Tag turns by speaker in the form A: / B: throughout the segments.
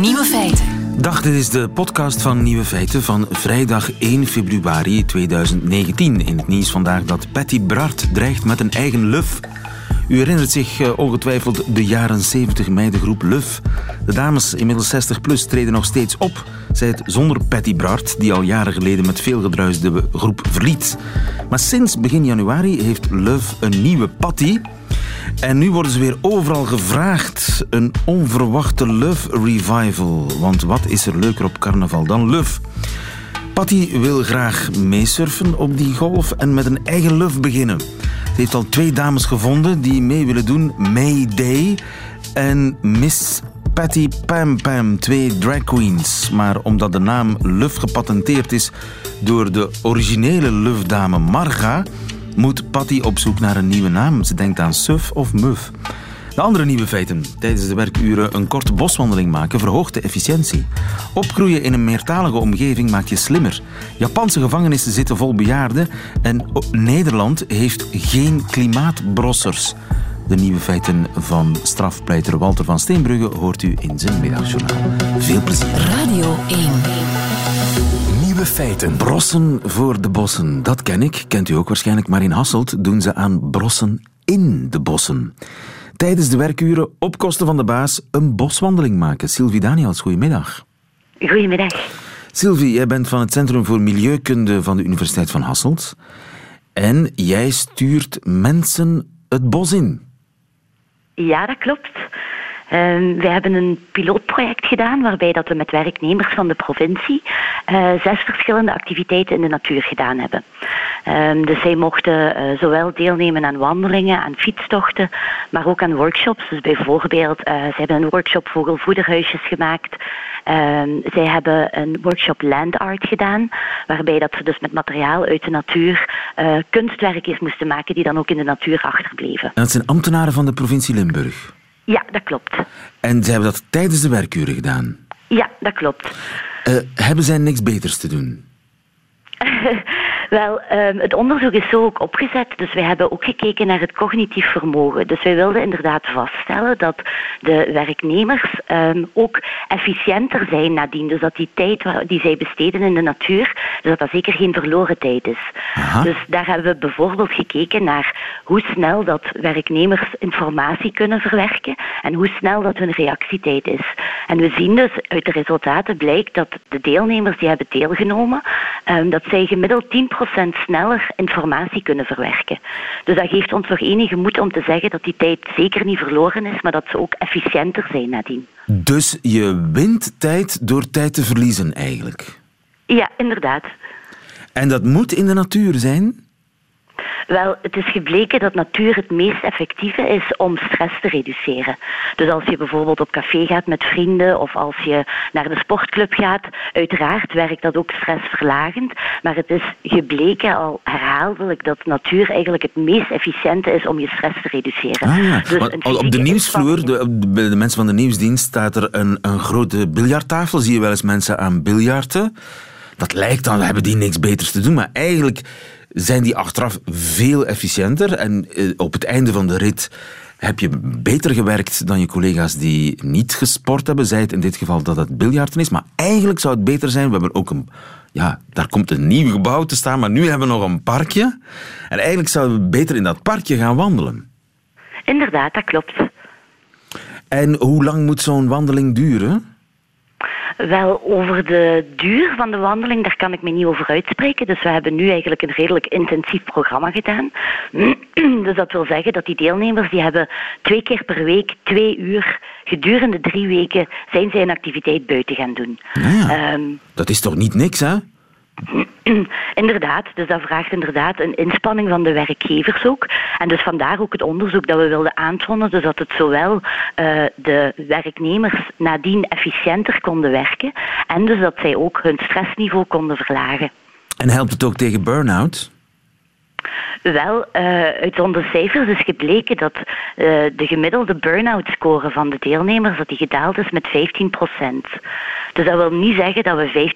A: Nieuwe feiten.
B: Dag, dit is de podcast van Nieuwe Feiten van vrijdag 1 februari 2019. In het nieuws vandaag dat Patty Bart dreigt met een eigen luf. U herinnert zich eh, ongetwijfeld de jaren 70 meidengroep Luf. De dames, inmiddels 60 plus, treden nog steeds op. Zij het zonder Patty Bart, die al jaren geleden met veel gedruis de groep verliet. Maar sinds begin januari heeft Luf een nieuwe Patty. En nu worden ze weer overal gevraagd. Een onverwachte Love Revival. Want wat is er leuker op carnaval dan Love? Patty wil graag meesurfen op die golf en met een eigen Love beginnen. Ze heeft al twee dames gevonden die mee willen doen. Mayday en Miss Patty Pam Pam, twee drag queens. Maar omdat de naam Love gepatenteerd is door de originele Love-dame Marga moet Patty op zoek naar een nieuwe naam. Ze denkt aan Suf of Muf. De andere nieuwe feiten. Tijdens de werkuren een korte boswandeling maken verhoogt de efficiëntie. Opgroeien in een meertalige omgeving maakt je slimmer. Japanse gevangenissen zitten vol bejaarden en Nederland heeft geen klimaatbrossers. De nieuwe feiten van strafpleiter Walter van Steenbrugge hoort u in zijn middagjournaal. Veel plezier.
A: Radio 1.
B: Nieuwe feiten. Brossen voor de bossen. Dat ken ik, kent u ook waarschijnlijk, maar in Hasselt doen ze aan brossen in de bossen. Tijdens de werkuren op kosten van de baas een boswandeling maken. Sylvie Daniels, goedemiddag.
C: Goedemiddag.
B: Sylvie, jij bent van het Centrum voor Milieukunde van de Universiteit van Hasselt. En jij stuurt mensen het bos in.
C: Ja, dat klopt. Uh, we hebben een pilootproject gedaan waarbij dat we met werknemers van de provincie uh, zes verschillende activiteiten in de natuur gedaan hebben. Uh, dus zij mochten uh, zowel deelnemen aan wandelingen, aan fietstochten, maar ook aan workshops. Dus bijvoorbeeld, ze hebben een workshop vogelvoederhuisjes gemaakt. Ehm, zij hebben een workshop land art gedaan, waarbij dat ze dus met materiaal uit de natuur kunstwerkjes moesten maken die dan ook in de natuur achterbleven.
B: En dat zijn ambtenaren van de provincie Limburg?
C: Ja, dat klopt.
B: En ze hebben dat tijdens de werkuren gedaan?
C: Ja, dat klopt.
B: Uh, hebben zij niks beters te doen?
C: Wel, um, het onderzoek is zo ook opgezet. Dus wij hebben ook gekeken naar het cognitief vermogen. Dus wij wilden inderdaad vaststellen dat de werknemers um, ook efficiënter zijn nadien. Dus dat die tijd die zij besteden in de natuur, dus dat dat zeker geen verloren tijd is.
B: Aha.
C: Dus daar hebben we bijvoorbeeld gekeken naar hoe snel dat werknemers informatie kunnen verwerken en hoe snel dat hun reactietijd is. En we zien dus uit de resultaten blijkt dat de deelnemers die hebben deelgenomen, dat zij gemiddeld 10% sneller informatie kunnen verwerken. Dus dat geeft ons nog enige moed om te zeggen dat die tijd zeker niet verloren is, maar dat ze ook efficiënter zijn nadien.
B: Dus je wint tijd door tijd te verliezen eigenlijk?
C: Ja, inderdaad.
B: En dat moet in de natuur zijn?
C: Wel, het is gebleken dat natuur het meest effectieve is om stress te reduceren. Dus als je bijvoorbeeld op café gaat met vrienden of als je naar de sportclub gaat, uiteraard werkt dat ook stressverlagend. Maar het is gebleken al herhaaldelijk dat natuur eigenlijk het meest efficiënte is om je stress te reduceren.
B: Ah, ja.
C: Dus
B: op de nieuwsvloer, de, bij de mensen van de nieuwsdienst, staat er een, een grote biljarttafel. Zie je wel eens mensen aan biljarten. Dat lijkt dan, hebben die niks beters te doen. Maar eigenlijk zijn die achteraf veel efficiënter. En eh, op het einde van de rit heb je beter gewerkt dan je collega's die niet gesport hebben. Zij het in dit geval dat het biljarten is. Maar eigenlijk zou het beter zijn, we hebben ook een... Ja, daar komt een nieuw gebouw te staan, maar nu hebben we nog een parkje. En eigenlijk zouden we beter in dat parkje gaan wandelen.
C: Inderdaad, dat klopt.
B: En hoe lang moet zo'n wandeling duren?
C: Wel, over de duur van de wandeling, daar kan ik me niet over uitspreken. Dus we hebben nu eigenlijk een redelijk intensief programma gedaan. Dus dat wil zeggen dat die deelnemers, die hebben twee keer per week, twee uur, gedurende drie weken, zijn zij een activiteit buiten gaan doen.
B: Ja,
C: Ehm,
B: dat is toch niet niks, hè?
C: inderdaad, dus dat vraagt inderdaad een inspanning van de werkgevers ook. En dus vandaar ook het onderzoek dat we wilden aantonen, dus dat het zowel eh, de werknemers nadien efficiënter konden werken en dus dat zij ook hun stressniveau konden verlagen.
B: En helpt het ook tegen burn-out?
C: Wel, uh, uit onze cijfers is gebleken dat uh, de gemiddelde burn-out score van de deelnemers dat die gedaald is met 15 Dus dat wil niet zeggen dat we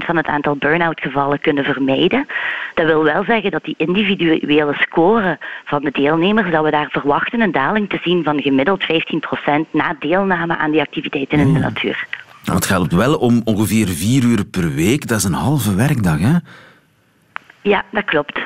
C: 15% van het aantal burn-out gevallen kunnen vermijden. Dat wil wel zeggen dat die individuele score van de deelnemers, dat we daar verwachten een daling te zien van gemiddeld 15% na deelname aan die activiteiten in de hmm. natuur.
B: Nou, het gaat wel om ongeveer vier uur per week. Dat is een halve werkdag, hè?
C: Ja, dat klopt.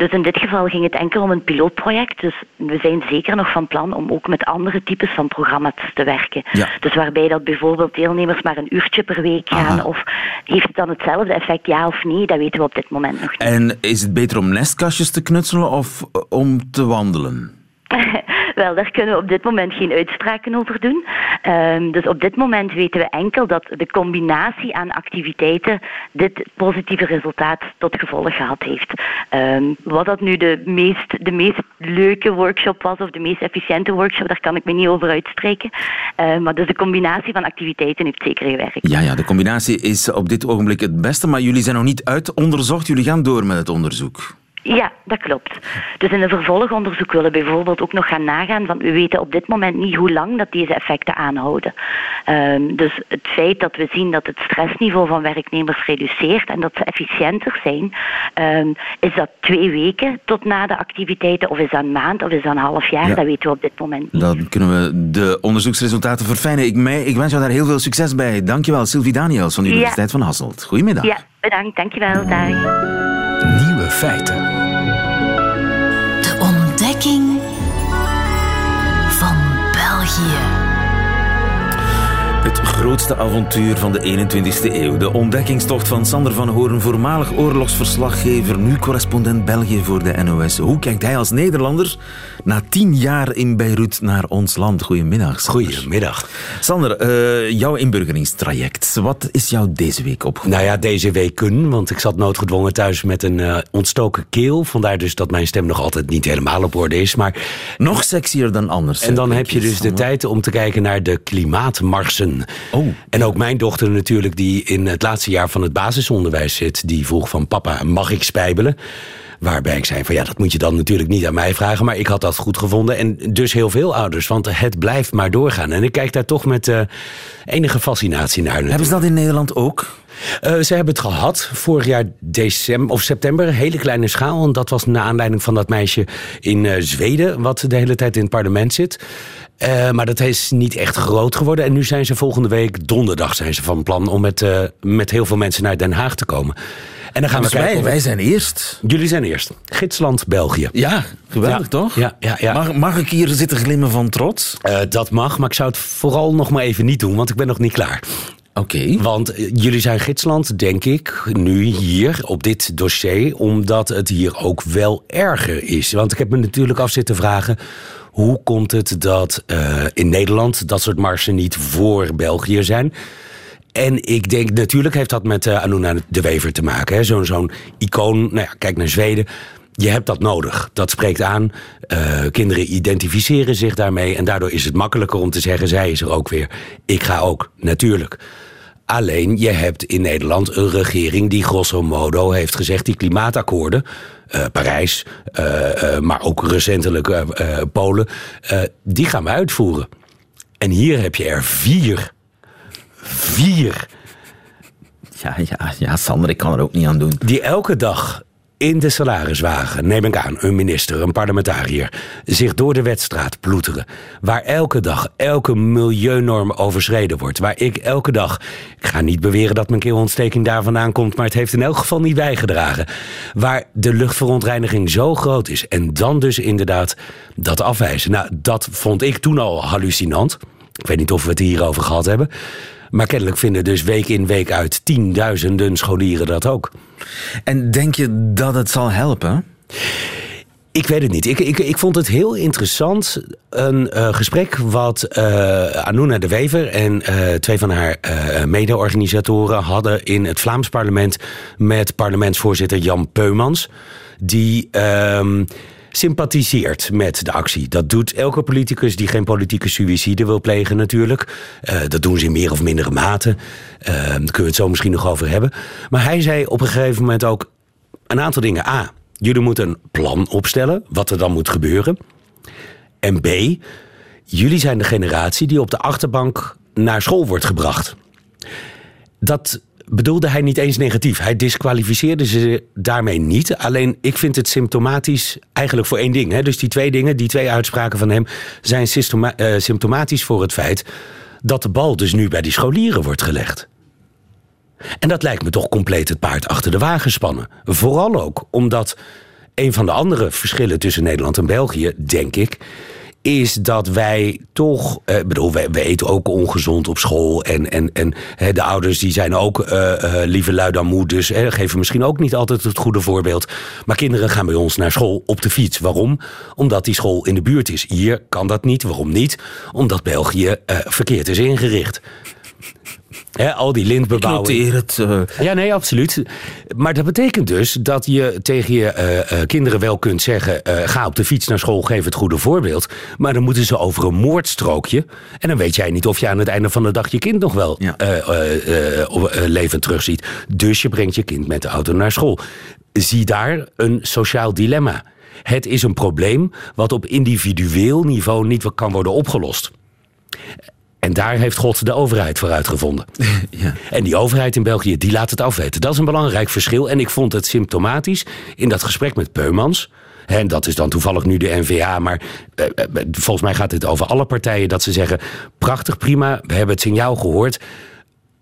C: Dus in dit geval ging het enkel om een pilootproject. Dus we zijn zeker nog van plan om ook met andere types van programma's te werken. Ja. Dus waarbij dat bijvoorbeeld deelnemers maar een uurtje per week gaan. Of heeft het dan hetzelfde effect, ja of nee? Dat weten we op dit moment nog niet.
B: En is het beter om nestkastjes te knutselen of om te wandelen?
C: Wel, daar kunnen we op dit moment geen uitspraken over doen. Um, dus op dit moment weten we enkel dat de combinatie aan activiteiten dit positieve resultaat tot gevolg gehad heeft. Um, wat dat nu de meest, de meest leuke workshop was of de meest efficiënte workshop, daar kan ik me niet over uitspreken. Uh, maar dus de combinatie van activiteiten heeft zeker gewerkt.
B: Ja, ja, de combinatie is op dit ogenblik het beste, maar jullie zijn nog niet uit onderzocht. Jullie gaan door met het onderzoek.
C: Ja, dat klopt. Dus in een vervolgonderzoek willen we bijvoorbeeld ook nog gaan nagaan, want we weten op dit moment niet hoe lang dat deze effecten aanhouden. Um, dus het feit dat we zien dat het stressniveau van werknemers reduceert en dat ze efficiënter zijn, um, is dat twee weken tot na de activiteiten, of is dat een maand, of is dat een half jaar? Dat weten we op dit moment niet.
B: Dan kunnen we de onderzoeksresultaten verfijnen. Ik, mij, ik wens jou daar heel veel succes bij. Dankjewel, Sylvie Daniels van de Universiteit van Hasselt. Goedemiddag.
C: Ja, bedankt. Dankjewel. Dag.
A: Nieuwe feiten. De ontdekking
B: grootste avontuur van de 21ste eeuw. De ontdekkingstocht van Sander van Hoorn, voormalig oorlogsverslaggever, nu correspondent België voor de NOS. Hoe kijkt hij als Nederlander na tien jaar in Beirut naar ons land? Goedemiddag.
D: Sander. Goedemiddag.
B: Sander, uh, jouw inburgeringstraject. Wat is jou deze week opgevallen?
D: Nou ja, deze weken, want ik zat noodgedwongen thuis met een uh, ontstoken keel. Vandaar dus dat mijn stem nog altijd niet helemaal op orde is. Maar
B: nog sexier dan anders.
D: En dan heb je dus de tijd om te kijken naar de klimaatmarsen.
B: Oh.
D: En ook mijn dochter natuurlijk, die in het laatste jaar van het basisonderwijs zit... die vroeg van papa, mag ik spijbelen? Waarbij ik zei van ja, dat moet je dan natuurlijk niet aan mij vragen. Maar ik had dat goed gevonden. En dus heel veel ouders. Want het blijft maar doorgaan. En ik kijk daar toch met uh, enige fascinatie naar.
B: Hebben ze dat in Nederland ook?
D: Uh, ze hebben het gehad vorig jaar december of september, hele kleine schaal. En dat was naar aanleiding van dat meisje in uh, Zweden, wat de hele tijd in het parlement zit. Uh, maar dat is niet echt groot geworden. En nu zijn ze volgende week, donderdag, zijn ze van plan om met, uh, met heel veel mensen naar Den Haag te komen.
B: En dan gaan we kijken. Wij, wij zijn eerst.
D: Jullie zijn eerst. Gidsland, België.
B: Ja, geweldig toch?
D: Ja, ja, ja.
B: Mag, mag ik hier zitten glimmen van trots?
D: Uh, dat mag, maar ik zou het vooral nog maar even niet doen, want ik ben nog niet klaar.
B: Oké.
D: Want jullie zijn gidsland, denk ik, nu hier op dit dossier, omdat het hier ook wel erger is. Want ik heb me natuurlijk af zitten vragen hoe komt het dat uh, in Nederland dat soort marsen niet voor België zijn? En ik denk, natuurlijk heeft dat met uh, Anuna de Wever te maken. Zo'n zo'n icoon, nou ja, kijk naar Zweden. Je hebt dat nodig. Dat spreekt aan. Uh, kinderen identificeren zich daarmee. En daardoor is het makkelijker om te zeggen: zij is er ook weer. Ik ga ook, natuurlijk. Alleen, je hebt in Nederland een regering die grosso modo heeft gezegd... die klimaatakkoorden, uh, Parijs, uh, uh, maar ook recentelijk Polen... die gaan we uitvoeren. En hier heb je er vier. Vier.
B: Ja, ja, ja, Sander, ik kan er ook niet aan doen.
D: Die elke dag in de salariswagen, neem ik aan, een minister, een parlementariër, zich door de wedstraat ploeteren. Waar elke dag elke milieunorm overschreden wordt. Waar ik elke dag, ik ga niet beweren dat mijn keelontsteking daar vandaan komt, maar het heeft in elk geval niet bijgedragen. Waar de luchtverontreiniging zo groot is. En dan dus inderdaad dat afwijzen. Nou, dat vond ik toen al hallucinant. Ik weet niet of we het hierover gehad hebben. Maar kennelijk vinden dus week in week uit tienduizenden scholieren dat ook.
B: En denk je dat het zal helpen?
D: Ik weet het niet. Ik, ik, ik vond het heel interessant. Een uh, gesprek wat uh, Anuna de Wever en uh, twee van haar mede-organisatoren hadden in het Vlaams parlement met parlementsvoorzitter Jan Peumans. Die ehm, sympathiseert met de actie. Dat doet elke politicus die geen politieke suïcide wil plegen natuurlijk. Uh, dat doen ze in meer of mindere mate. Uh, daar kunnen we het zo misschien nog over hebben. Maar hij zei op een gegeven moment ook een aantal dingen. A, jullie moeten een plan opstellen wat er dan moet gebeuren. En B, jullie zijn de generatie die op de achterbank naar school wordt gebracht. Dat bedoelde hij niet eens negatief. Hij disqualificeerde ze daarmee niet. Alleen ik vind het symptomatisch eigenlijk voor één ding. Hè. Dus die twee dingen, die twee uitspraken van hem, zijn uh, symptomatisch voor het feit dat de bal dus nu bij die scholieren wordt gelegd. En dat lijkt me toch compleet het paard achter de wagen spannen. Vooral ook omdat een van de andere verschillen tussen Nederland en België, denk ik, is dat wij toch, eh, bedoel, wij, eten ook ongezond op school. En, en, en de ouders die zijn ook eh, eh, liever lui dan moe. Dus geven misschien ook niet altijd het goede voorbeeld. Maar kinderen gaan bij ons naar school op de fiets. Waarom? Omdat die school in de buurt is. Hier kan dat niet. Waarom niet? Omdat België eh, verkeerd is ingericht al die lintbebouwing.
B: Ik noteer het. Uh...
D: Ja, nee, absoluut. Maar dat betekent dus dat je tegen je uh, kinderen wel kunt zeggen... ga op de fiets naar school, geef het goede voorbeeld. Maar dan moeten ze over een moordstrookje. En dan weet jij niet of je aan het einde van de dag je kind nog wel ja. levend terugziet. Dus je brengt je kind met de auto naar school. Zie daar een sociaal dilemma. Het is een probleem wat op individueel niveau niet kan worden opgelost. En daar heeft God de overheid voor uitgevonden. Ja. En die overheid in België, die laat het afweten. Dat is een belangrijk verschil. En ik vond het symptomatisch in dat gesprek met Peumans. En dat is dan toevallig nu de NVA. Maar eh, eh, volgens mij gaat het over alle partijen. Dat ze zeggen, prachtig, prima. We hebben het signaal gehoord.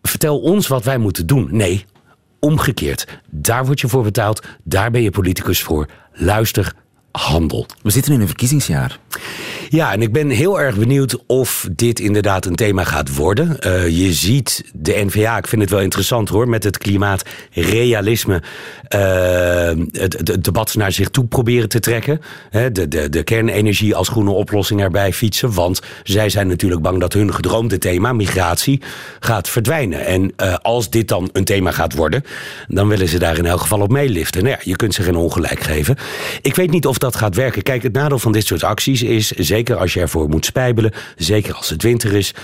D: Vertel ons wat wij moeten doen. Nee, omgekeerd. Daar word je voor betaald. Daar ben je politicus voor. Luister, handel.
B: We zitten in een verkiezingsjaar.
D: Ja, en ik ben heel erg benieuwd of dit inderdaad een thema gaat worden. Uh, je ziet de NVA, ik vind het wel interessant hoor, met het klimaatrealisme uh, het, het, debat naar zich toe proberen te trekken. de, de, de kernenergie als groene oplossing erbij fietsen. Want zij zijn natuurlijk bang dat hun gedroomde thema, migratie, gaat verdwijnen. En uh, als dit dan een thema gaat worden, dan willen ze daar in elk geval op meeliften. Nou ja, je kunt ze geen ongelijk geven. Ik weet niet of dat gaat werken. Kijk, het nadeel van dit soort acties is zeker als je ervoor moet spijbelen, zeker als het winter is,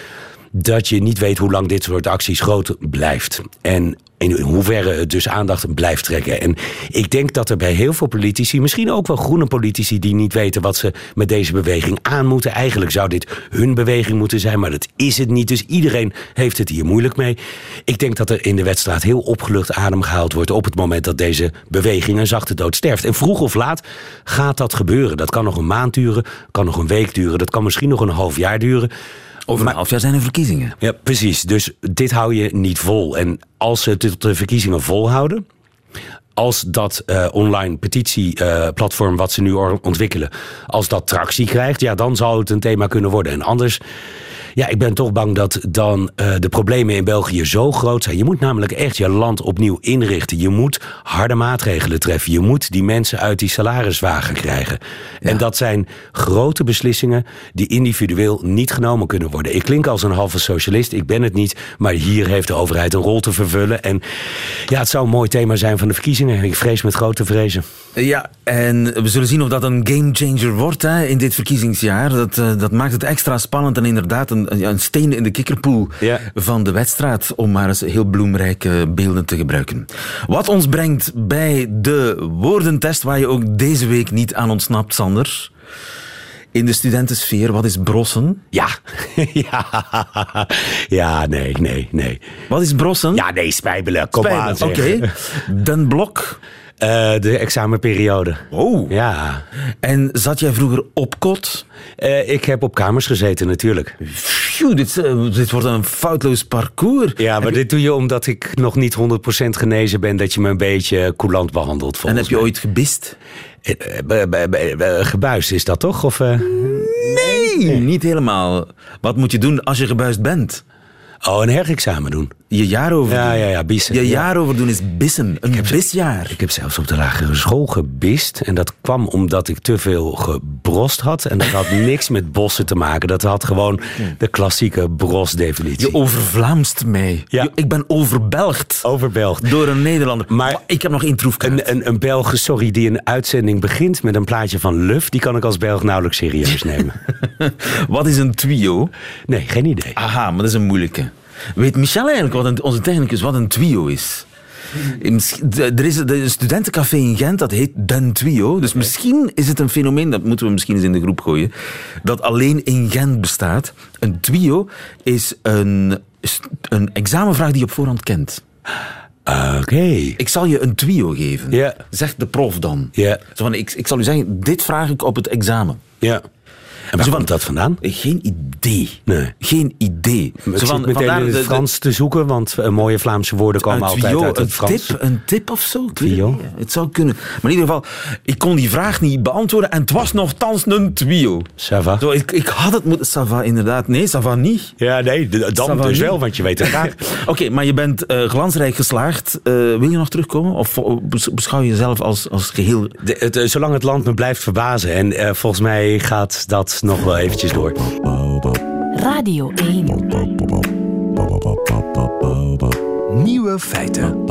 D: dat je niet weet hoe lang dit soort acties groot blijft. En in hoeverre het dus aandacht blijft trekken. En ik denk dat er bij heel veel politici, misschien ook wel groene politici, die niet weten wat ze met deze beweging aan moeten. Eigenlijk zou dit hun beweging moeten zijn, maar dat is het niet. Dus iedereen heeft het hier moeilijk mee. Ik denk dat er in de wedstrijd heel opgelucht adem gehaald wordt op het moment dat deze beweging een zachte dood sterft. En vroeg of laat gaat dat gebeuren. Dat kan nog een maand duren, kan nog een week duren, dat kan misschien nog een half jaar duren.
B: Over een half jaar zijn er verkiezingen.
D: Ja, precies. Dus dit hou je niet vol. En als ze tot de verkiezingen volhouden, als dat uh, online petitieplatform uh, wat ze nu ontwikkelen, als dat tractie krijgt, ja, dan zal het een thema kunnen worden. En anders ja, ik ben toch bang dat dan uh, de problemen in België zo groot zijn. Je moet namelijk echt je land opnieuw inrichten. Je moet harde maatregelen treffen. Je moet die mensen uit die salariswagen krijgen. Ja. En dat zijn grote beslissingen die individueel niet genomen kunnen worden. Ik klink als een halve socialist, ik ben het niet. Maar hier heeft de overheid een rol te vervullen. En ja, het zou een mooi thema zijn van de verkiezingen. Ik vrees met grote vrezen.
B: Ja, en we zullen zien of dat een gamechanger wordt hè, in dit verkiezingsjaar. Dat, uh, dat maakt het extra spannend en inderdaad een een, steen in de kikkerpoel van de wedstrijd, om maar eens heel bloemrijke beelden te gebruiken. Wat ons brengt bij de woordentest, waar je ook deze week niet aan ontsnapt, Sander. In de studentensfeer, wat is brossen?
D: Ja. ja. Ja, nee, nee, nee.
B: Wat is brossen?
D: Ja, nee, spijbelen. Kom aan.
B: Oké. Okay. Den Blok.
D: Uh, de examenperiode.
B: Oh.
D: Ja.
B: En zat jij vroeger op kot?
D: Uh, ik heb op kamers gezeten, natuurlijk.
B: Phew, dit, uh, dit wordt een foutloos parcours.
D: Ja, maar dit doe je omdat ik nog niet 100% genezen ben... dat je me een beetje coulant behandelt,
B: En heb je ooit gebist?
D: Gebuist is dat toch? Of, nee,
B: nee, niet helemaal. Wat moet je doen als je gebuist bent?
D: Oh, een herexamen doen.
B: Je jaar over
D: ja, Ja, ja, bissen.
B: Je jaar over doen is bissen. Een ik bisjaar.
D: Ik heb zelfs op de lagere school gebist. En dat kwam omdat ik te veel gebrost had. En dat had niks met bossen te maken. Dat had gewoon de klassieke brosdefinitie.
B: Je overvlaamst mij. Ja. Ik ben overbelgd.
D: Overbelgd.
B: Door een Nederlander. Maar ik heb nog één troefkaart.
D: Een, een, een Belg, sorry, die een uitzending begint met een plaatje van Luf. Die kan ik als Belg nauwelijks serieus nemen.
B: Wat is een twio?
D: Nee, geen idee.
B: Aha, maar dat is een moeilijke. Weet Michel eigenlijk, wat een, onze technicus, wat een twio is? Er is een studentencafé in Gent, dat heet Den Twio. Dus misschien is het een fenomeen, dat moeten we misschien eens in de groep gooien, dat alleen in Gent bestaat. Een Twio is een, een examenvraag die je op voorhand kent.
D: Oké.
B: Ik zal je een twio geven.
D: Ja.
B: Zegt de prof dan.
D: Ja.
B: Zo van, ik, ik zal u zeggen, dit vraag ik op het examen.
D: Ja. En waar komt dat vandaan?
B: Geen idee.
D: Nee.
B: Geen idee.
D: Ik Zo van, meteen in het Frans te zoeken, want eh, mooie Vlaamse woorden komen altijd uit het Frans.
B: Tip, een tip of zo? Twio? Het zou kunnen. Maar in ieder geval, ik kon die vraag niet beantwoorden en het was nogthans een twio.
D: Sava.
B: Zo, ik, ik had het moeten... Sava, inderdaad. Nee, Sava niet.
D: Ja, nee, dan dus wel, want je weet het graag.
B: Oké, maar je bent uh, glansrijk geslaagd. Uh, wil je nog terugkomen? Of beschouw je jezelf als, als geheel...
D: De, het, zolang het land me blijft verbazen. En uh, volgens mij gaat dat nog wel eventjes door.
A: Radio 1. Nieuwe feiten.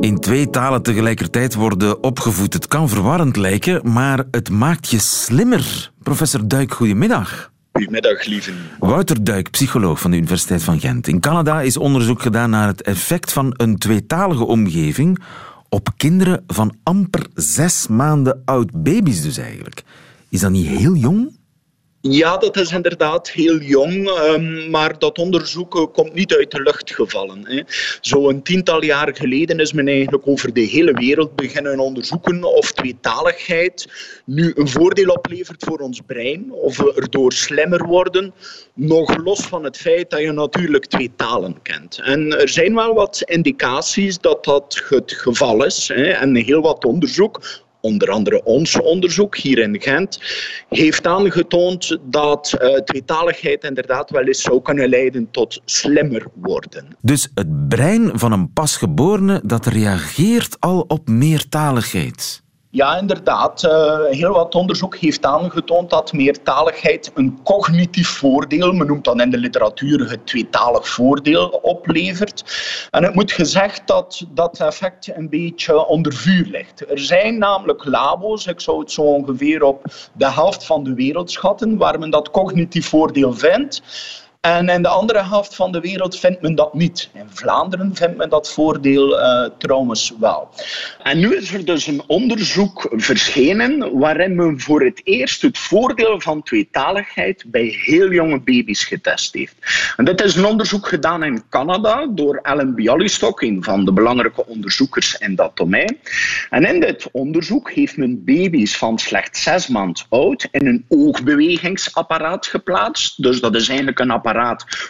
B: In twee talen tegelijkertijd worden opgevoed. Het kan verwarrend lijken, maar het maakt je slimmer. Professor Duik, goedemiddag.
E: Goedemiddag, lieve.
B: Wouter Duik, psycholoog van de Universiteit van Gent. In Canada is onderzoek gedaan naar het effect van een tweetalige omgeving op kinderen van amper zes maanden oud baby's dus eigenlijk. Is dat niet heel jong?
E: Ja, dat is inderdaad heel jong, ehm, maar dat onderzoek eh, komt niet uit de lucht gevallen. Zo'n tiental jaar geleden is men eigenlijk over de hele wereld beginnen onderzoeken of tweetaligheid nu een voordeel oplevert voor ons brein, of we erdoor slimmer worden, nog los van het feit dat je natuurlijk twee talen kent. En er zijn wel wat indicaties dat dat het geval is, en heel wat onderzoek onder andere ons onderzoek hier in Gent, heeft aangetoond dat uh, tweetaligheid inderdaad wel eens zou kunnen leiden tot slimmer worden.
B: Dus het brein van een pasgeborene dat reageert al op meertaligheid?
E: Ja, inderdaad. Uh, heel wat onderzoek heeft aangetoond dat meertaligheid een cognitief voordeel, men noemt dat in de literatuur het tweetalig voordeel, oplevert. En het moet gezegd dat dat effect een beetje onder vuur ligt. Er zijn namelijk labo's, ik zou het zo ongeveer op de helft van de wereld schatten, waar men dat cognitief voordeel vindt. En in de andere helft van de wereld vindt men dat niet. In Vlaanderen vindt men dat voordeel uh, trouwens wel. En nu is er dus een onderzoek verschenen waarin men voor het eerst het voordeel van tweetaligheid bij heel jonge baby's getest heeft. En dit is een onderzoek gedaan in Canada door Ellen Bialystok, een van de belangrijke onderzoekers in dat domein. En in dit onderzoek heeft men baby's van slechts zes maanden oud in een oogbewegingsapparaat geplaatst. Dus dat is eigenlijk een apparaat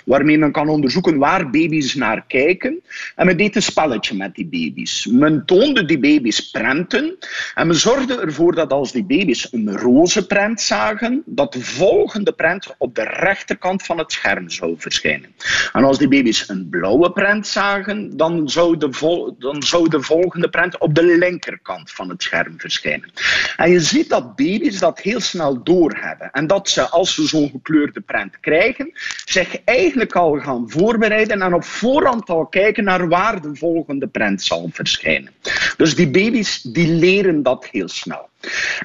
E: waarmee men kan onderzoeken waar baby's naar kijken. En men deed een spelletje met die baby's. Men toonde die baby's prenten en men zorgde ervoor dat als die baby's een roze prent zagen, dat de volgende prent op de rechterkant van het scherm zou verschijnen. En als die baby's een blauwe prent zagen, dan zou de, dan zou de volgende prent op de linkerkant van het scherm verschijnen. En je ziet dat baby's dat heel snel doorhebben. En dat ze, als ze zo'n gekleurde prent krijgen, zich eigenlijk al gaan voorbereiden en op voorhand al kijken naar waar de volgende prent zal verschijnen. Dus die baby's die leren dat heel snel.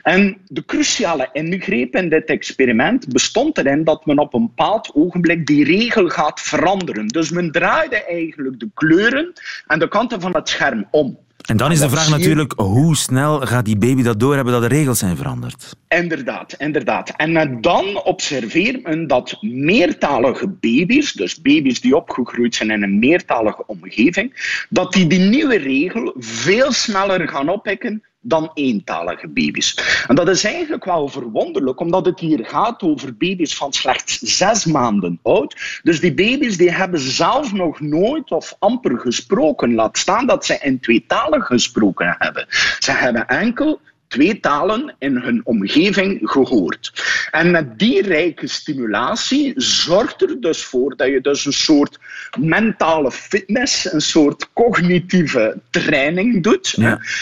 E: En de cruciale ingreep in dit experiment bestond erin dat men op een bepaald ogenblik die regel gaat veranderen. Dus men draaide eigenlijk de kleuren en de kanten van het scherm om.
B: En dan is de vraag natuurlijk, hoe snel gaat die baby dat doorhebben dat de regels zijn veranderd?
E: Inderdaad, inderdaad. En dan observeert men dat meertalige baby's, dus baby's die opgegroeid zijn in een meertalige omgeving, dat die die nieuwe regel veel sneller gaan oppikken dan eentalige baby's. En dat is eigenlijk wel verwonderlijk, omdat het hier gaat over baby's van slechts zes maanden oud. Dus die baby's die hebben zelf nog nooit of amper gesproken. Laat staan dat ze in tweetalig gesproken hebben. Ze hebben enkel twee talen in hun omgeving gehoord. En met die rijke stimulatie zorgt er dus voor dat je dus een soort mentale fitness, een soort cognitieve training doet,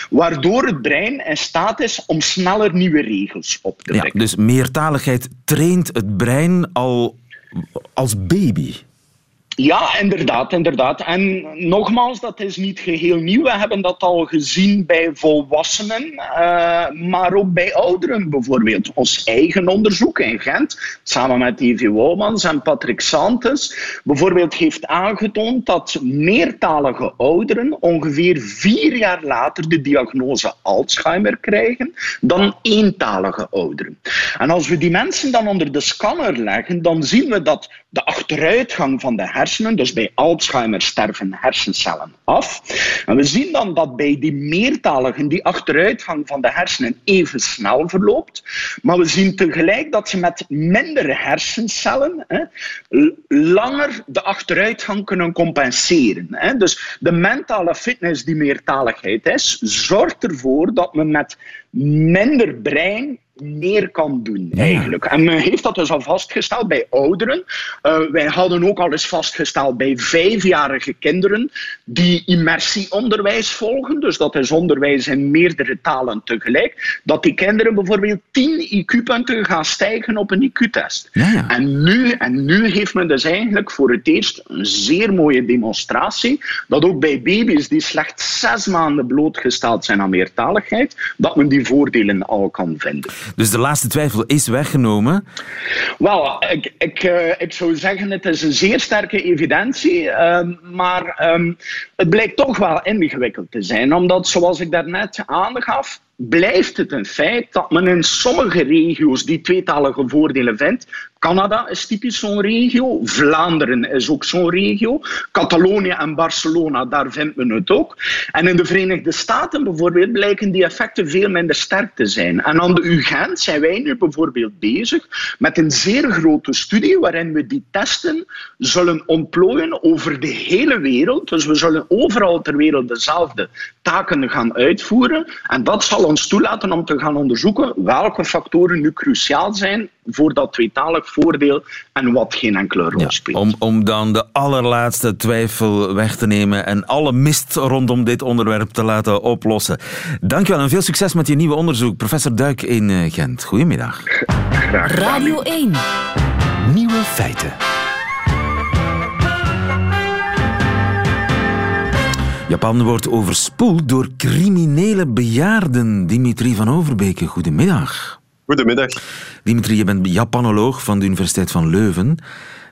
E: waardoor het brein in staat is om sneller nieuwe regels op te brengen.
B: Ja, dus meertaligheid traint het brein al als baby.
E: Ja, inderdaad, inderdaad. En nogmaals, dat is niet geheel nieuw. We hebben dat al gezien bij volwassenen, uh, maar ook bij ouderen bijvoorbeeld. Ons eigen onderzoek in Gent, samen met Evie Womans en Patrick Santes, bijvoorbeeld heeft aangetoond dat meertalige ouderen ongeveer vier jaar later de diagnose Alzheimer krijgen dan eentalige ouderen. En als we die mensen dan onder de scanner leggen, dan zien we dat de achteruitgang van de hersenen dus bij Alzheimer sterven hersencellen af. En we zien dan dat bij die meertaligen die achteruitgang van de hersenen even snel verloopt. Maar we zien tegelijk dat ze met minder hersencellen hè, langer de achteruitgang kunnen compenseren. Hè. Dus de mentale fitness die meertaligheid is, zorgt ervoor dat men met minder brein meer kan doen, eigenlijk. En men heeft dat dus al vastgesteld bij ouderen. Uh, wij hadden ook al eens vastgesteld bij vijfjarige kinderen die immersieonderwijs volgen, dus dat is onderwijs in meerdere talen tegelijk, dat die kinderen bijvoorbeeld 10 IQ-punten gaan stijgen op een IQ-test. Ja, ja. en, nu, en nu heeft men dus eigenlijk voor het eerst een zeer mooie demonstratie dat ook bij baby's die slechts zes maanden blootgesteld zijn aan meertaligheid, dat men die voordelen al kan vinden.
B: Dus de laatste twijfel is weggenomen?
E: Wel, ik, ik, uh, ik zou zeggen, het is een zeer sterke evidentie. Uh, maar um, het blijkt toch wel ingewikkeld te zijn. Omdat, zoals ik daarnet aangaf, blijft het een feit dat men in sommige regio's die tweetalige voordelen vindt. Canada is typisch zo'n regio, Vlaanderen is ook zo'n regio, Catalonië en Barcelona, daar vindt men het ook. En in de Verenigde Staten bijvoorbeeld blijken die effecten veel minder sterk te zijn. En aan de UGent zijn wij nu bijvoorbeeld bezig met een zeer grote studie waarin we die testen zullen ontplooien over de hele wereld. Dus we zullen overal ter wereld dezelfde taken gaan uitvoeren. En dat zal ons toelaten om te gaan onderzoeken welke factoren nu cruciaal zijn voor dat tweetalig voordeel en wat geen enkele rol speelt.
B: om, om dan de allerlaatste twijfel weg te nemen en alle mist rondom dit onderwerp te laten oplossen. Dankjewel en veel succes met je nieuwe onderzoek, professor Duik in eh, Gent. Goedemiddag.
A: Graag Radio 1. Nieuwe feiten.
B: Japan wordt overspoeld door criminele bejaarden. Dimitri van Overbeke, goedemiddag.
F: Goedemiddag.
B: Dimitri, je bent Japanoloog van de Universiteit van Leuven.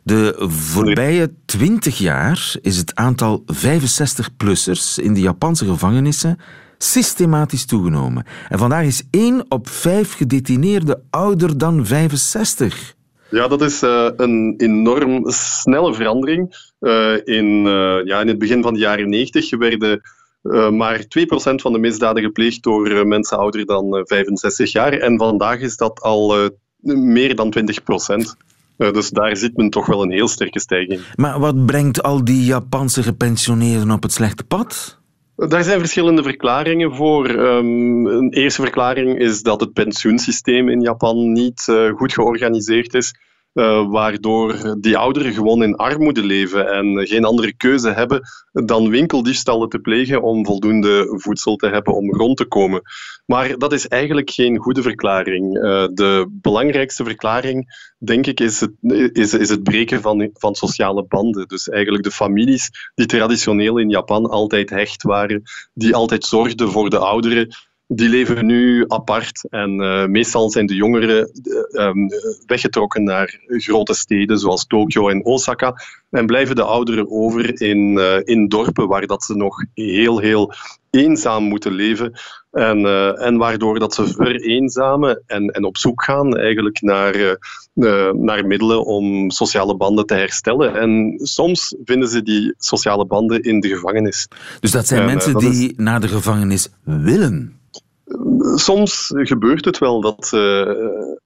B: De voorbije twintig jaar is het aantal 65-plussers in de Japanse gevangenissen systematisch toegenomen. En vandaag is één op vijf gedetineerden ouder dan 65.
F: Ja, dat is uh, een enorm snelle verandering. Uh, in, uh, ja, in het begin van de jaren 90 werden maar 2% van de misdaden gepleegd door mensen ouder dan 65 jaar. En vandaag is dat al meer dan 20%. dus daar ziet men toch wel een heel sterke stijging.
B: Maar wat brengt al die Japanse gepensioneerden op het slechte pad?
F: Daar zijn verschillende verklaringen voor. Um, een eerste verklaring is dat het pensioensysteem in Japan niet goed georganiseerd is. Uh, waardoor die ouderen gewoon in armoede leven en geen andere keuze hebben dan winkeldiefstallen te plegen om voldoende voedsel te hebben om rond te komen. Maar dat is eigenlijk geen goede verklaring. Uh, de belangrijkste verklaring, denk ik, is het, is, is het breken van, van sociale banden. Dus eigenlijk de families die traditioneel in Japan altijd hecht waren, die altijd zorgden voor de ouderen, die leven nu apart. En uh, meestal zijn de jongeren uh, um, weggetrokken naar grote steden zoals Tokio en Osaka. En blijven de ouderen over in, uh, in dorpen waar dat ze nog heel, heel eenzaam moeten leven. En, en waardoor dat ze vereenzamen en, en op zoek gaan eigenlijk naar, naar middelen om sociale banden te herstellen. En soms vinden ze die sociale banden in de gevangenis.
B: Dus dat zijn en, mensen die is... naar de gevangenis willen?
F: Soms gebeurt het wel dat ze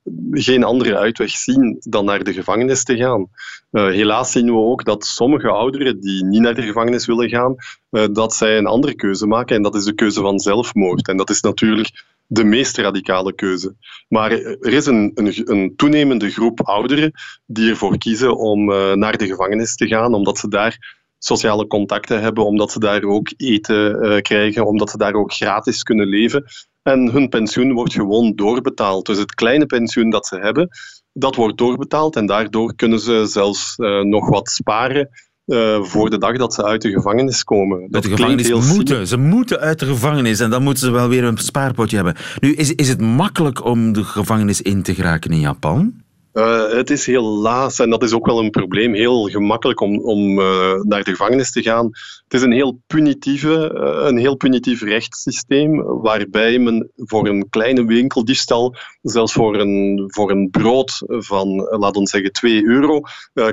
F: uh, geen andere uitweg zien dan naar de gevangenis te gaan. Uh, helaas zien we ook dat sommige ouderen die niet naar de gevangenis willen gaan, uh, dat zij een andere keuze maken en dat is de keuze van zelfmoord. En dat is natuurlijk de meest radicale keuze. Maar er is een, een, een toenemende groep ouderen die ervoor kiezen om naar de gevangenis te gaan, omdat ze daar sociale contacten hebben, omdat ze daar ook eten uh, krijgen, omdat ze daar ook gratis kunnen leven. En hun pensioen wordt gewoon doorbetaald. Dus het kleine pensioen dat ze hebben, dat wordt doorbetaald en daardoor kunnen ze zelfs uh, nog wat sparen uh, voor de dag dat ze uit de gevangenis komen.
B: Dat de gevangenis moeten. Ze moeten uit de gevangenis en dan moeten ze wel weer een spaarpotje hebben. Nu, is, is het makkelijk om de gevangenis in te geraken in Japan?
F: Uh, het is helaas, en dat is ook wel een probleem, heel gemakkelijk om, om uh, naar de gevangenis te gaan. Het is een heel, punitieve, uh, een heel punitief rechtssysteem, waarbij men voor een kleine winkeldiefstal, zelfs voor een, voor een brood van, laten we zeggen, 2 euro,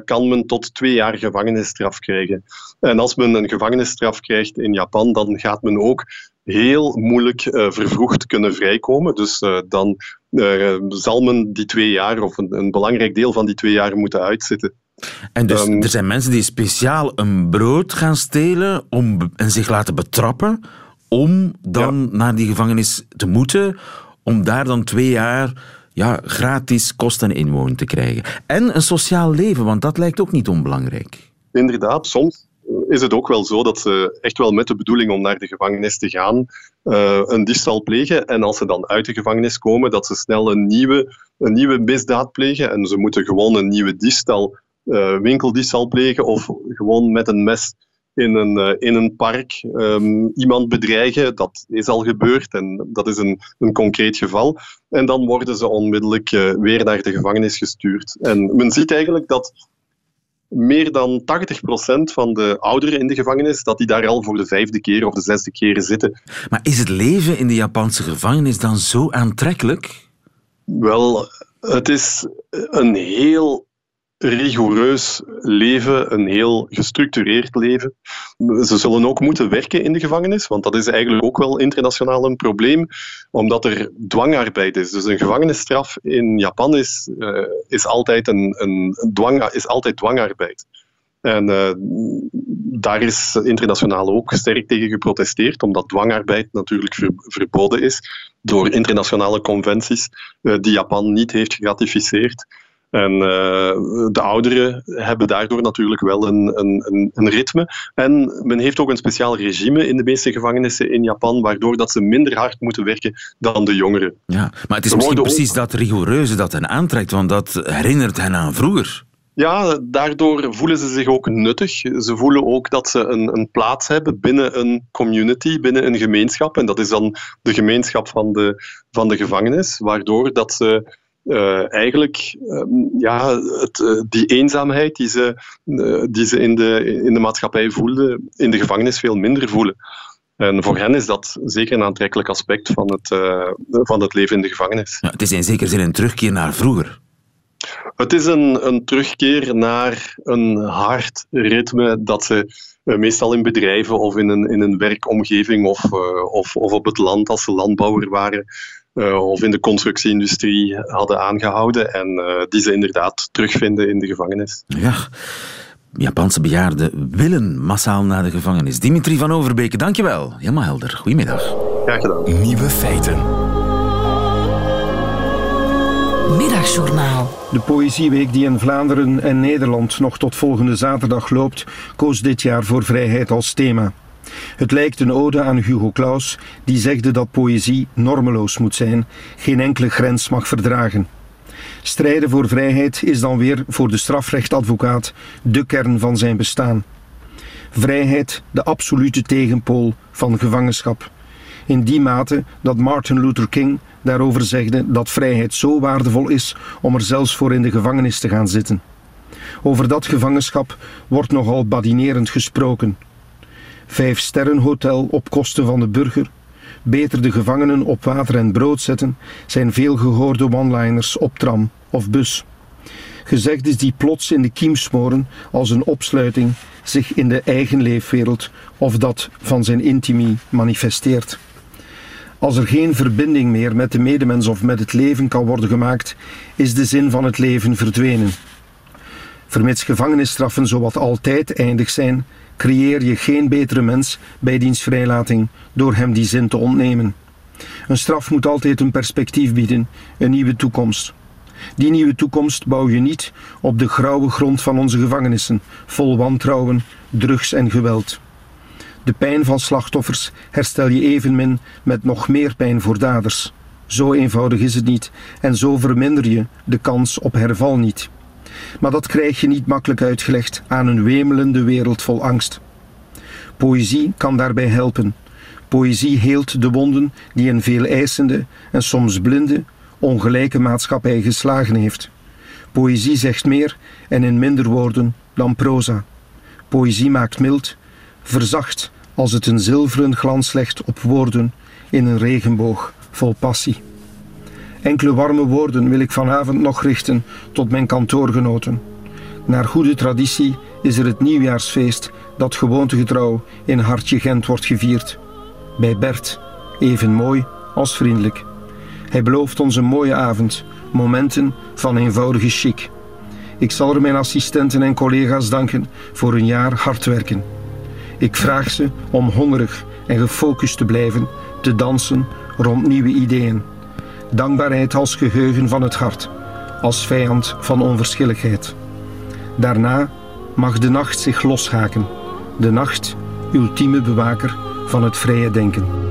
F: kan men tot twee jaar gevangenisstraf krijgen. En als men een gevangenisstraf krijgt in Japan, dan gaat men ook heel moeilijk uh, vervroegd kunnen vrijkomen. Dus uh, dan uh, zal men die twee jaar, of een, een, belangrijk deel van die twee jaar, moeten uitzitten.
B: En dus um, er zijn mensen die speciaal een brood gaan stelen om, en zich laten betrappen om dan ja. naar die gevangenis te moeten, om daar dan twee jaar ja, gratis kost en inwoning te krijgen. En een sociaal leven, want dat lijkt ook niet onbelangrijk.
F: Inderdaad, soms is het ook wel zo dat ze echt wel met de bedoeling om naar de gevangenis te gaan, uh, een diefstal plegen. En als ze dan uit de gevangenis komen, dat ze snel een nieuwe, een nieuwe misdaad plegen. En ze moeten gewoon een nieuwe diefstal, uh, winkeldiefstal plegen of gewoon met een mes in een, uh, in een park um, iemand bedreigen. Dat is al gebeurd en dat is een, een concreet geval. En dan worden ze onmiddellijk weer naar de gevangenis gestuurd. En men ziet eigenlijk dat meer dan 80% van de ouderen in de gevangenis, dat die daar al voor de vijfde keer of de zesde keer zitten.
B: Maar is het leven in de Japanse gevangenis dan zo aantrekkelijk?
F: Wel, het is een heel rigoureus leven, een heel gestructureerd leven. Ze zullen ook moeten werken in de gevangenis, want dat is eigenlijk ook wel internationaal een probleem, omdat er dwangarbeid is. Dus een gevangenisstraf in Japan is, uh, is, altijd, een, een dwang, is altijd dwangarbeid. En uh, daar is internationaal ook sterk tegen geprotesteerd, omdat dwangarbeid natuurlijk ver, verboden is door internationale conventies uh, die Japan niet heeft geratificeerd. En uh, de ouderen hebben daardoor natuurlijk wel een, een, een, ritme. En men heeft ook een speciaal regime in de meeste gevangenissen in Japan, waardoor dat ze minder hard moeten werken dan de jongeren.
B: Ja, maar het is misschien precies dat rigoureuze dat hen aantrekt, want dat herinnert hen aan vroeger.
F: Ja, daardoor voelen ze zich ook nuttig. Ze voelen ook dat ze een, een, plaats hebben binnen een community, binnen een gemeenschap. En dat is dan de gemeenschap van de, van de gevangenis, waardoor dat ze uh, eigenlijk um, ja, het, uh, die eenzaamheid die ze, uh, die ze in, de, in de maatschappij voelden, in de gevangenis veel minder voelen. En voor hen is dat zeker een aantrekkelijk aspect van het, van het leven in de gevangenis.
B: Ja, het is in zekere zin een terugkeer naar vroeger.
F: Het is een, een terugkeer naar een hard ritme dat ze meestal in bedrijven of in een, in een werkomgeving of, of, of op het land als ze landbouwer waren of in de constructieindustrie hadden aangehouden en uh, die ze inderdaad terugvinden in de gevangenis.
B: Ja. Japanse bejaarden willen massaal naar de gevangenis. Dimitri van Overbeke, dankjewel. Helemaal helder. Goedemiddag.
F: Graag gedaan.
A: Nieuwe feiten.
G: Middagjournaal.
H: De Poëzieweek die in Vlaanderen en Nederland nog tot volgende zaterdag loopt, koos dit jaar voor vrijheid als thema. Het lijkt een ode aan Hugo Claus, die zegde dat poëzie normeloos moet zijn, geen enkele grens mag verdragen. Strijden voor vrijheid is dan weer voor de strafrechtadvocaat de kern van zijn bestaan. Vrijheid, de absolute tegenpool van gevangenschap. In die mate dat Martin Luther King daarover zegde dat vrijheid zo waardevol is om er zelfs voor in de gevangenis te gaan zitten. Over dat gevangenschap wordt nogal badinerend gesproken. Vijf sterrenhotel op kosten van de burger, beter de gevangenen op water en brood zetten, zijn veel gehoorde one-liners op tram of bus. Gezegd is die plots in de kiem smoren als een opsluiting zich in de eigen leefwereld of dat van zijn intimie manifesteert. Als er geen verbinding meer met de medemens of met het leven kan worden gemaakt, is de zin van het leven verdwenen. Vermits gevangenisstraffen zowat altijd eindig zijn, creëer je geen betere mens bij diens vrijlating door hem die zin te ontnemen. Een straf moet altijd een perspectief bieden, een nieuwe toekomst. Die nieuwe toekomst bouw je niet op de grauwe grond van onze gevangenissen, vol wantrouwen, drugs en geweld. De pijn van slachtoffers herstel je evenmin met nog meer pijn voor daders. Zo eenvoudig is het niet en zo verminder je de kans op herval niet. Maar dat krijg je niet makkelijk uitgelegd aan een wemelende wereld vol angst. Poëzie kan daarbij helpen. Poëzie heelt de wonden die een veel eisende en soms blinde, ongelijke maatschappij geslagen heeft. Poëzie zegt meer en in minder woorden dan proza. Poëzie maakt mild, verzacht als het een zilveren glans legt op woorden in een regenboog vol passie. Enkele warme woorden wil ik vanavond nog richten tot mijn kantoorgenoten. Naar goede traditie is er het nieuwjaarsfeest dat gewoontegetrouw in Hartje Gent wordt gevierd. Bij Bert, even mooi als vriendelijk. Hij belooft ons een mooie avond, momenten van eenvoudige chic. Ik zal er mijn assistenten en collega's danken voor een jaar hard werken. Ik vraag ze om hongerig en gefocust te blijven, te dansen rond nieuwe ideeën. Dankbaarheid als geheugen van het hart, als vijand van onverschilligheid. Daarna mag de nacht zich loshaken. De nacht, ultieme bewaker van het vrije denken.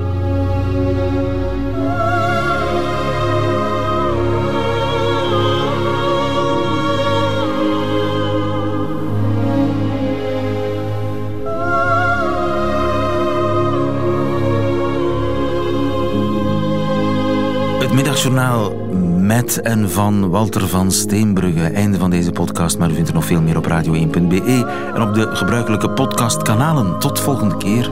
B: Middagjournaal met en van Walter van Steenbrugge. Einde van deze podcast, maar u vindt er nog veel meer op radio1.be en op de gebruikelijke podcastkanalen. Tot volgende keer.